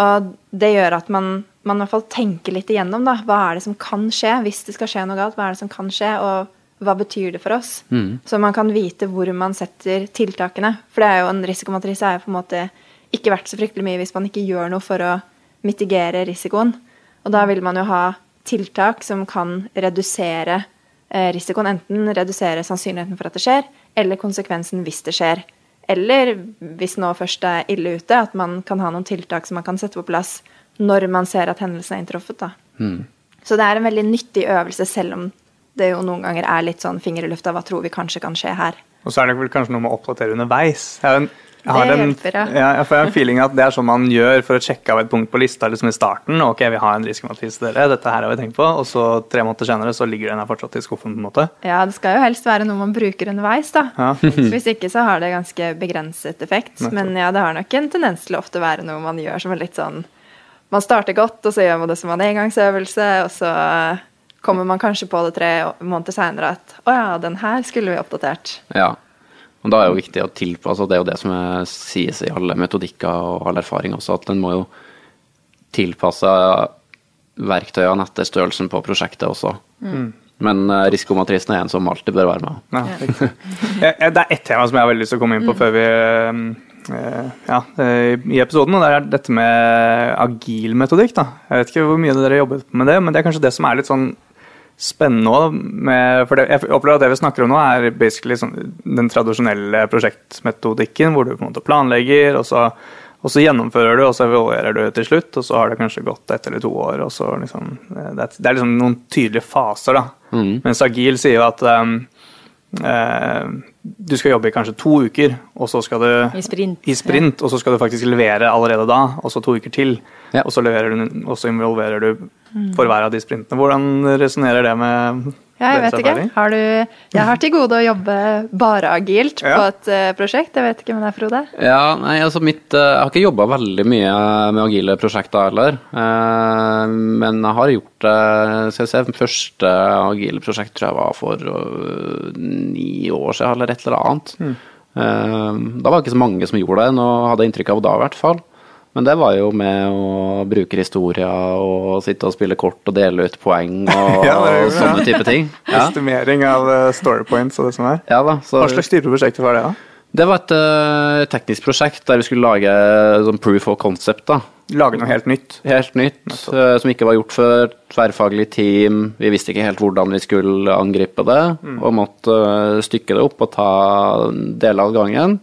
Og det gjør at man, man i hvert fall tenker litt igjennom, da. Hva er det som kan skje hvis det skal skje noe galt? Hva er det som kan skje, og hva betyr det for oss? Så man kan vite hvor man setter tiltakene. For det er jo en risikomatrise er jo på en måte ikke verdt så fryktelig mye hvis man ikke gjør noe for å mitigere risikoen. Og da vil man jo ha tiltak som kan redusere eh, risikoen. Enten redusere sannsynligheten for at det skjer, eller konsekvensen hvis det skjer. Eller hvis nå først er ille ute, at man kan ha noen tiltak som man kan sette på plass når man ser at hendelsen er inntruffet. da. Så det er en veldig nyttig øvelse, selv om det jo noen ganger er litt sånn finger i lufta. Hva tror vi kanskje kan skje her? Og så er det vel kanskje noe med å oppdatere underveis. Jeg har en, Det hjelper, ja. ja. Jeg får en feeling at det er sånn man gjør for å sjekke av et punkt på lista liksom i starten. Ok, vi har en risikomatrise dere, dette her har vi tenkt på. Og så tre måneder senere så ligger den her fortsatt i skuffen. på en måte. Ja, det skal jo helst være noe man bruker underveis, da. Ja. (laughs) Hvis ikke så har det ganske begrenset effekt. Men ja, det har nok en tendens til å ofte være noe man gjør som er litt sånn Man starter godt, og så gjør man det som en engangsøvelse, og så kommer man kanskje på det tre måneder seinere at å ja, den her skulle vi oppdatert. Ja. Og da er det jo viktig å tilpasse, og det er jo det som er, sies i alle metodikker og all erfaring også, at en må jo tilpasse verktøyene etter størrelsen på prosjektet også. Men eh, risikomatrisen er en som alltid bør være med. Ja. Ja, ja, det er ett tema som jeg har veldig lyst til å komme inn på før vi eh, ja, eh, i episoden, og det er dette med agil metodikk. da. Jeg vet ikke hvor mye dere jobbet med det, men det er kanskje det som er litt sånn spennende òg. For det, jeg opplever at det vi snakker om nå, er basically sånn, den tradisjonelle prosjektmetodikken, hvor du på en måte planlegger, og så, og så gjennomfører du, og så evaluerer du til slutt, og så har det kanskje gått ett eller to år. og så liksom, Det er, det er liksom noen tydelige faser, da. Mm. Mens agil sier jo at um, eh, du skal jobbe i kanskje to uker, og så skal du I sprint. i sprint, og så skal du faktisk levere allerede da, og så to uker til. Ja. Og så du, og så involverer du for hver av de sprintene. Hvordan resonnerer det med Ja, jeg vet ikke. Har du Jeg har til gode å jobbe bare agilt på et eh, prosjekt. Jeg vet ikke med deg, Frode. Ja, nei, altså mitt, eh, Jeg har ikke jobba veldig mye med agile prosjekter heller. Eh, men jeg har gjort det Skal vi se, første agile prosjekt tror jeg var for ni år siden, eller et eller annet. Mm. da var det ikke så mange som gjorde det, nå hadde jeg inntrykk av da i hvert fall. Men det var jo med å bruke historier og sitte og spille kort og dele ut poeng og (laughs) Ja, jo- sånne type ting. (laughs) Ja, Estimering av eh, story points og det som er. ja da, så Hva slags type prosjekt var det, da? Det var et uh, teknisk prosjekt der vi skulle lage sånn proof of concept. da. Lage noe helt nytt? Helt nytt, uh, som ikke var gjort før. Tverrfaglig team. Vi visste ikke helt hvordan vi skulle angripe det, og måtte uh, stykke det opp og ta deler av gangen.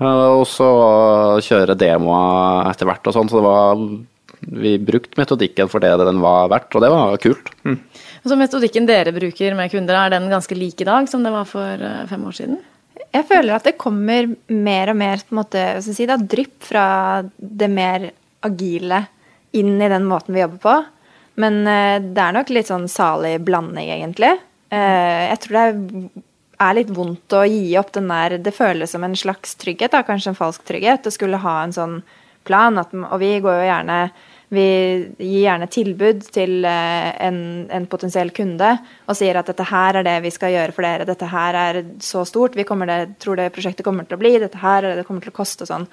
Eh, og så kjøre demoer etter hvert og sånn, så det var Vi brukte metodikken for det den var verdt, og det var kult. Så metodikken dere bruker med kunder, er den ganske lik i dag som det var for eh, fem år siden? Jeg føler at det kommer mer og mer på en måte, si, da, drypp fra det mer agile inn i den måten vi jobber på. Men eh, det er nok litt sånn salig blanding, egentlig. Eh, jeg tror det er, er litt vondt å gi opp den der Det føles som en slags trygghet, da, kanskje en falsk trygghet, å skulle ha en sånn plan. At, og vi går jo gjerne vi gir gjerne tilbud til eh, en, en potensiell kunde og sier at dette her er det vi skal gjøre for dere, dette her er så stort, vi det, tror det prosjektet kommer til å bli, dette her er det det kommer til å koste og sånn.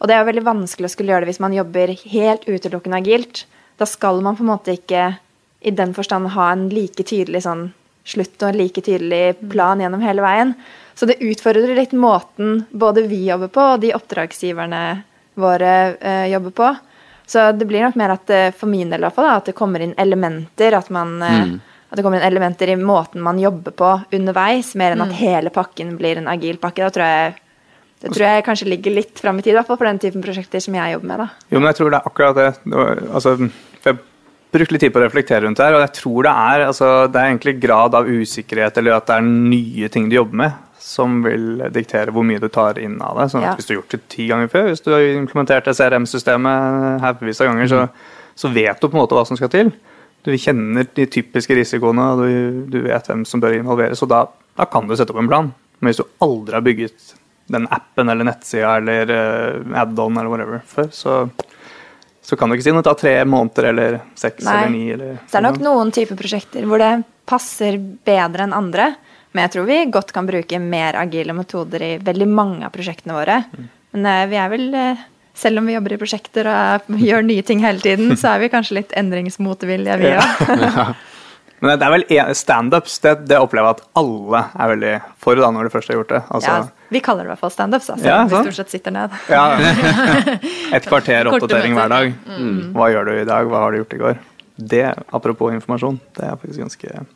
Og det er veldig vanskelig å skulle gjøre det hvis man jobber helt utelukkende agilt. Da skal man på en måte ikke i den forstand ha en like tydelig sånn slutt og en like tydelig plan gjennom hele veien. Så det utfordrer litt måten både vi jobber på, og de oppdragsgiverne våre eh, jobber på. Så det blir nok mer at eh, for min del i hvert fall, at det kommer inn elementer. At, man, mm. at det kommer inn elementer i måten man jobber på underveis, mer enn at hele pakken blir en agil pakke. Da tror jeg det tror jeg kanskje ligger litt fram i tid, i hvert fall for den typen prosjekter som jeg jobber med. da. Jo, men jeg tror det er akkurat det. Altså, jeg brukte litt tid på å reflektere rundt det her, og jeg tror det er, altså, det er egentlig grad av usikkerhet, eller at det er nye ting du jobber med, som vil diktere hvor mye du tar inn av det. Sånn at Ja. Hvis du har gjort det ti ganger før, hvis du har implementert CRM-systemet haugevis av ganger, så, så vet du på en måte hva som skal til. Du kjenner de typiske risikoene, og du, du vet hvem som bør involveres, og da, da kan du sette opp en plan. Men hvis du aldri har bygget den appen eller nettsida eller uh, add-on eller whatever før, så, så kan du ikke si noe. ta tre måneder eller seks Nei. eller ni. Eller, Så det er nok noen typer prosjekter hvor det passer bedre enn andre. Men jeg tror vi godt kan bruke mer agile metoder i veldig mange av prosjektene våre. Men eh, vi er vel, eh, selv om vi jobber i prosjekter og (laughs) gjør nye ting hele tiden, så er vi kanskje litt endringsmotvillige, vi òg. (laughs) Men det er vel en- standups. Det, det opplever jeg at alle er veldig for da, når du først har gjort det. Altså, Ja, vi kaller det i hvert fall standups, altså, Ja, sånn. vi stort sett sitter ned. ja. (laughs) Et kvarter oppdatering hver dag. Hva gjør du i dag? Hva har du gjort i går? Det, apropos informasjon, det er faktisk ganske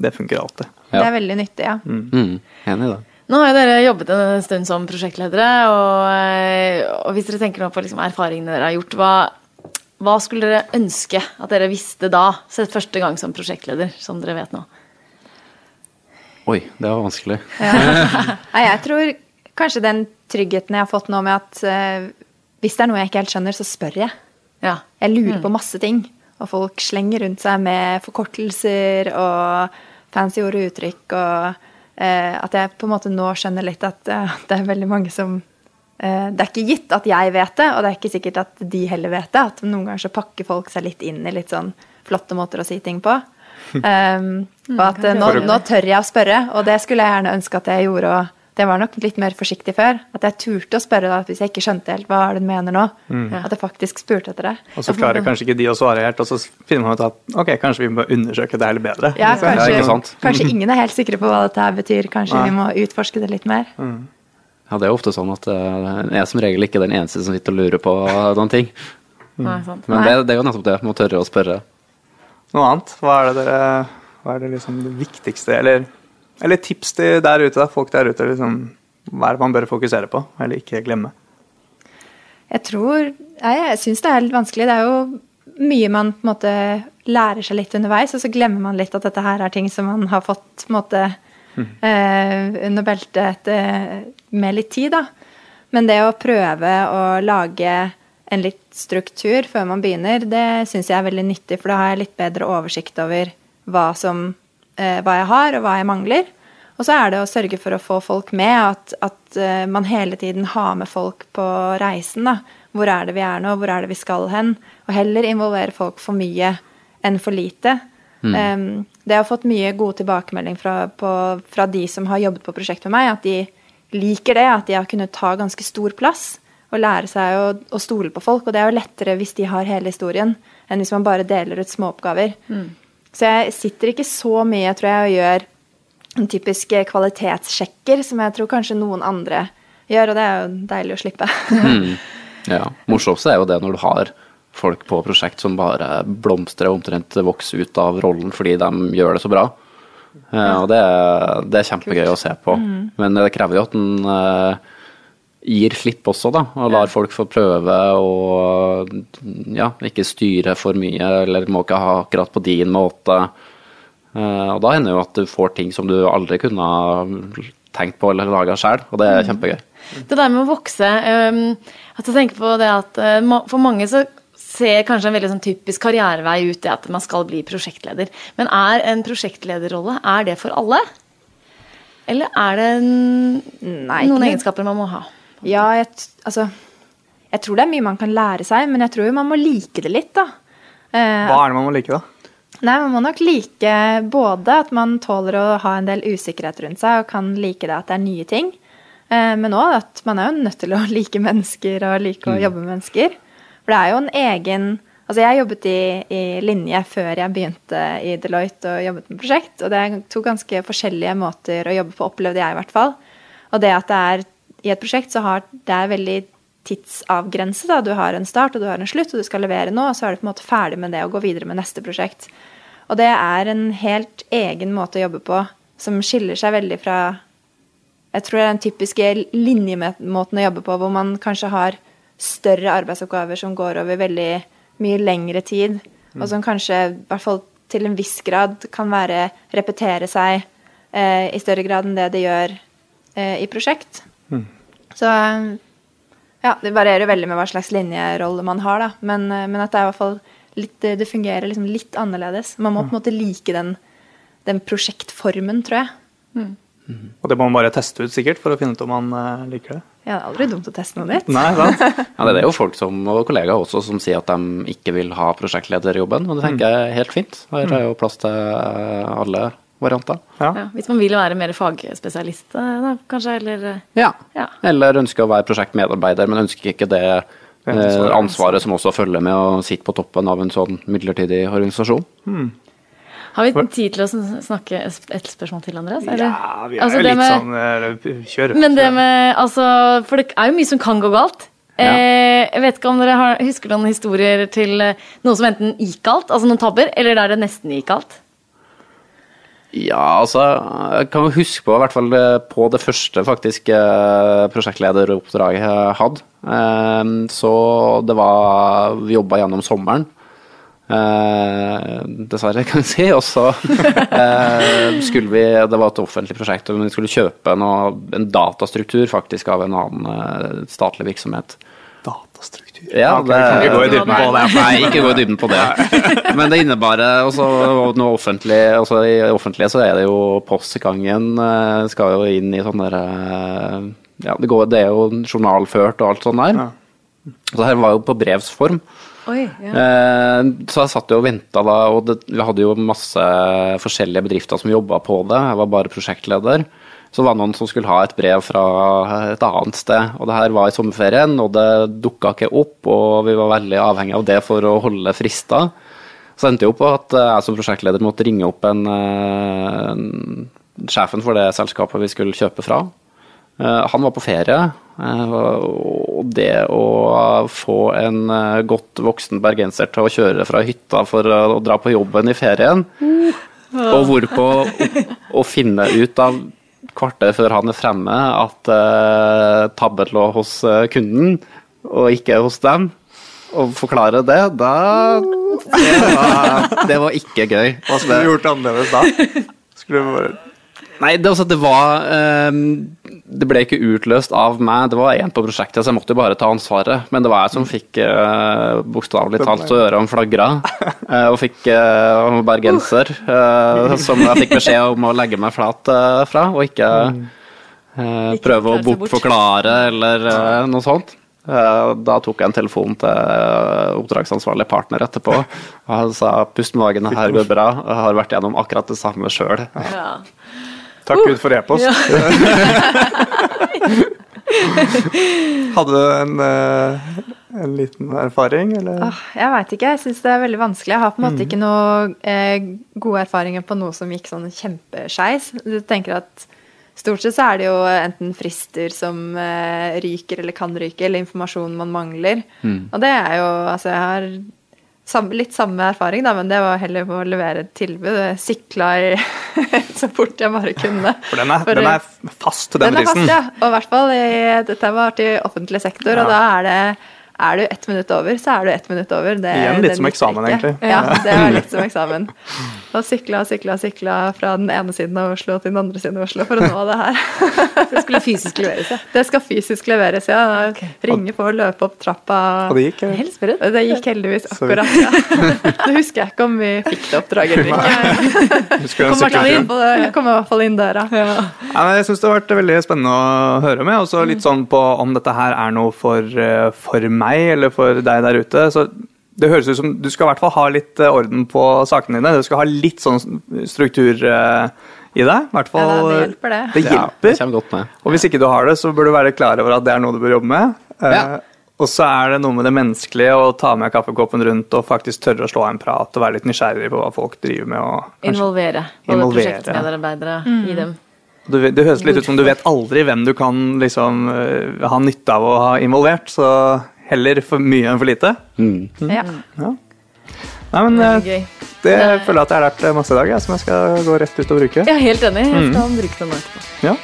Det funker alltid. Ja. Det er veldig nyttig, ja. Mm, enig i det. Nå har jo dere jobbet en stund som prosjektledere, og, eh, og hvis dere tenker nå på liksom erfaringene dere har gjort, hva, hva skulle dere ønske at dere visste da, sett første gang som prosjektleder, som dere vet nå? Oi, det var vanskelig. (laughs) Nei, jeg tror kanskje den tryggheten jeg har fått nå med at eh, hvis det er noe jeg ikke helt skjønner, så spør jeg. Ja. Jeg lurer på masse ting, og folk slenger rundt seg med forkortelser og fancy ord og uttrykk, og eh, at jeg på en måte nå skjønner litt at eh, det er veldig mange som Det er ikke gitt at jeg vet det, og det er ikke sikkert at de heller vet det. At noen ganger så pakker folk seg litt inn i litt sånn flotte måter å si ting på. Um, (laughs) og at eh, nå, nå tør jeg å spørre, og det skulle jeg gjerne ønske at jeg gjorde, og, det var nok litt mer forsiktig før. At jeg turte å spørre da, hvis jeg ikke skjønte helt hva er det du mener nå. At jeg faktisk spurte etter det. Og så klarer kanskje ikke de å svare helt, og så finner man ut at ok, kanskje vi må undersøke det her litt bedre. Ja, kanskje, kanskje (laughs) ingen er helt sikre på hva dette her betyr. Kanskje vi må utforske det litt mer. Ja, det er jo ofte sånn at en jeg er som regel ikke den eneste som sitter og lurer på noen ting. Nei, sant. Men det, det er jo nettopp det, må tørre å spørre. Noe annet? Hva er det dere Hva er det liksom det viktigste, eller, eller tips til der ute, da? folk der ute? Liksom, hva er det man bør fokusere på, eller ikke glemme? Jeg tror Jeg, jeg syns det er litt vanskelig. Det er jo mye man på en måte lærer seg litt underveis, og så glemmer man litt at dette her er ting som man har fått på en måte eh, under beltet etter, med litt tid, da. Men det å prøve å lage en litt struktur før man begynner, det syns jeg er veldig nyttig, for da har jeg litt bedre oversikt over hva, som, eh, hva jeg har, og hva jeg mangler. Og så er det å sørge for å få folk med, at, at eh, man hele tiden har med folk på reisen. da. Hvor er det vi er nå, hvor er det vi skal hen? Og heller involvere folk for mye enn for lite. Um, det har fått mye god tilbakemelding fra, på, fra de som har jobbet på prosjekt med meg, at de liker det, at de har kunnet ta ganske stor plass og lære seg å, å stole på folk. Og det er jo lettere hvis de har hele historien, enn hvis man bare deler ut småoppgaver. Så jeg sitter ikke så mye, tror jeg, og gjør en typisk kvalitetssjekker, som jeg tror kanskje noen andre gjør, og det er jo deilig å slippe. Ja, Morsomst er jo det når du har folk på prosjekt som bare blomstrer og omtrent vokser ut av rollen fordi de gjør det så bra. Eh, og det, er- det er kjempegøy å se på. Men det krever jo at en eh, gir slipp også, da. Og lar folk få prøve og ja, ikke styre for mye, eller må ikke ha akkurat på din måte. Eh, og da hender jo at du får ting som du aldri kunne ha tenkt på eller laga sjøl, og det er kjempegøy. Det der med å vokse at jeg tenker på det at For mange så ser kanskje en veldig sånn typisk karrierevei ut det at man skal bli prosjektleder. Men er en prosjektlederrolle er det for alle? Eller er det Nei, noen egenskaper man må ha? Ja, jeg, altså Jeg tror det er mye man kan lære seg, men jeg tror jo man må like det litt, da. Eh, Hva er det man må like, da? Nei, man må nok like både at man tåler å ha en del usikkerhet rundt seg, og kan like det at det er nye ting, eh, men òg at man er jo nødt til å (laughs) like mennesker og like å jobbe med mennesker. For det er jo en egen Altså, jeg jobbet i, i linje før jeg begynte i Deloitte og jobbet med prosjekt, og det er to ganske forskjellige måter å jobbe på, opplevde jeg i hvert fall. Og det at det er i et prosjekt så har det er veldig tidsavgrenset. Da. Du har en start og du har en slutt, og du skal levere nå, og så er du på en måte ferdig med det og gå videre med neste prosjekt. Og det er en helt egen måte å jobbe på som skiller seg veldig fra Jeg tror det er den typiske linjemåten å jobbe på, hvor man kanskje har større arbeidsoppgaver som går over veldig mye lengre tid, og som kanskje, i hvert fall til en viss grad, kan være repetere seg eh, i større grad enn det det gjør eh, i prosjekt. Så ja, det varierer veldig med hva slags linjerolle man har, da. Men, eh, men at det er i hvert fall litt, det det fungerer liksom litt annerledes. Man må på en måte like den, den prosjektformen, tror jeg. Og det må man bare teste ut, sikkert, for å finne ut om man eh, liker det. Ja, det er aldri dumt å teste noe nytt. Nei, sant? (laughs) Ja, det er jo folk som, og kollegaer også som sier at de ikke vil ha prosjektlederjobben, og det tenker jeg er helt fint. Her er jo plass til eh, alle varianter. Ja. Ja, hvis man vil være mer fagspesialist, eh, da, kanskje, eller eh, Ja. Ja. Eller ønsker å være prosjektmedarbeider, men ønsker ikke det eh, ansvaret. som også følger med å sitte på toppen av en sånn midlertidig organisasjon. Har vi tid til å snakke et spørsmål til, Andreas? eller? ja, vi er Altså, jo det litt med- sånn eh, Men det med Altså, for det er jo mye som kan gå galt. Ja. Eh, jeg vet ikke om dere har, husker noen historier til eh, noe som enten gikk galt, altså noen tabber, eller der det nesten gikk galt? Ja, altså, jeg kan huske på, i hvert fall på det første faktisk prosjektlederoppdraget jeg hadde. Så det var Vi jobba gjennom sommeren. Eh, dessverre, (laughs) kan vi si. Og så eh, skulle vi Det var et offentlig prosjekt, og vi skulle kjøpe noe, en datastruktur faktisk av en annen eh, statlig virksomhet. Datastruktur. Ja, det, kan ikke gå i dybden på det. (laughs) Nei, ikke gå i dybden på det. (laughs) Men det innebærer også noe offentlig Også I offentlige så er det jo postgangen eh, skal jo inn i sånne derre Ja, det, går, det er jo journalført og alt sånt der. Ja. Så her var jo på brevsform. Oi, ja. Så jeg satt jo og venta da, og det, vi hadde jo masse forskjellige bedrifter som jobba på det. Jeg var bare prosjektleder. så var det noen som skulle ha et brev fra et annet sted. Og det her var i sommerferien, og det dukka ikke opp, og vi var veldig avhengig av det for å holde frister. Så endte det opp på at jeg som prosjektleder måtte ringe opp en, eh, en sjefen for det selskapet vi skulle kjøpe fra. Eh, Han var på ferie, eh, og det å få en eh, godt voksen bergenser til å kjøre fra hytta for å dra på jobben i ferien, og hvorpå å, å finne ut av kvarter før han er fremme at tabben lå hos kunden, og ikke hos dem, og forklare det, da det var, det var ikke gøy. Hva skulle du gjort annerledes da? Skulle du bare Nei, det, altså, det var eh, Det ble ikke utløst av meg, det var én på prosjektet, så jeg måtte jo bare ta ansvaret. Men det var jeg som fikk uh, bokstavelig talt ørene flagra, (laughs) eh, og fikk uh, bergenser eh, som jeg fikk beskjed om å legge meg flat eh, fra, og ikke eh, Ikke prøve å forklare bort. bortforklare eller eh, noe sånt. Eh, Da tok jeg en telefon til eh, oppdragsansvarlig partner etterpå, (laughs) og han sa pust med magen, det her går bra. Jeg har vært gjennom akkurat det samme sjøl. Ja. Takk Gud for e-post. Ja. (laughs) Hadde du en, eh, en liten erfaring, eller? Åh, jeg veit ikke. Jeg syns det er veldig vanskelig. Jeg har på en måte ikke noe eh, gode erfaringer på noe som gikk sånn kjempeskeis. Du tenker at stort sett så er det jo enten frister som eh, ryker eller kan ryke, eller informasjon man mangler. Og det er jo Altså, jeg har sam, litt samme erfaring, da, men det var heller på å levere et tilbud. Sikla i (laughs) så fort jeg bare kunne. For den er, For- den er fast, den, Den er fast, ja. Og i hvert fall i, dette var til offentlig sektor, Ja. og da er det er du ett minutt over, så er du ett minutt over. Det, Igjen litt som eksamen, ikke. egentlig. Ja, det var litt som eksamen. Og sykla og sykla og sykla fra den ene siden av Oslo til den andre siden av Oslo for å nå det her. (laughs) Det skulle fysisk leveres, ja. Det skal fysisk leveres, ja. Ringe på og løpe opp trappa. Og det gikk? eller? Det gikk heldigvis akkurat, ja. (laughs) Nå husker jeg ikke om vi fikk det oppdraget eller ikke. (laughs) Kom i hvert fall inn. Jeg kom i hvert fall inn døra. Ja, Ja, jeg syns det har vært veldig spennende å høre med. Og så litt sånn på om dette her er noe for, eh, for meg eller for deg der ute. Så det høres ut som du skal i hvert fall ha litt eh, orden på sakene dine. Du skal ha litt sånn struktur eh, i deg. I hvert fall, Ja, det hjelper, det. Det Ja, hjelper. det godt med. Og hvis ikke du har det, så bør du være klar over at det er noe du bør jobbe med. Eh, Ja. Og så er det noe med det menneskelige å ta med kaffekoppen rundt og faktisk tørre å slå av en prat og være litt nysgjerrig på hva folk driver med. Og Involvere både Involvere. prosjektmedarbeidere i dem. Du, det høres litt ut som du vet aldri hvem du kan liksom, ha nytte av å ha involvert, så heller for mye enn for lite. Mm. Ja. Ja. Nei, men det, det føler jeg at jeg har lært eh, masse i dag, jeg, som jeg skal gå rett ut og bruke. Jeg er helt enig. Jeg skal bruke det nå etterpå. Ja.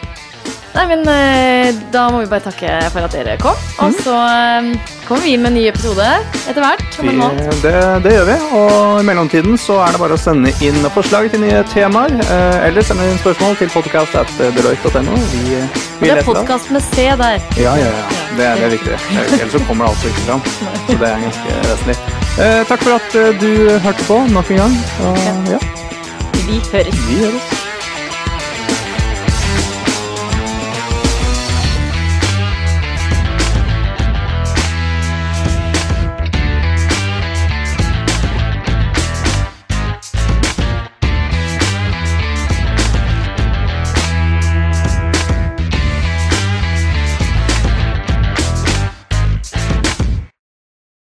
Nei, men eh, Da må vi bare takke for at dere kom. Og så eh, kommer vi med en ny episode etter hvert. Vi, det, det gjør vi, og i mellomtiden så er det bare å sende inn forslag til nye temaer, eh, eller sende inn spørsmål til podcast.deloitte.no. Vi, vi Det er podkast med C der. Ja, ja, ja. Det, er- det er viktig. Ellers så kommer det altså ikke fram. Så det er ganske vesentlig. Eh, takk for at du hørte på nok en gang. Og ja, Vi høres. vi høres.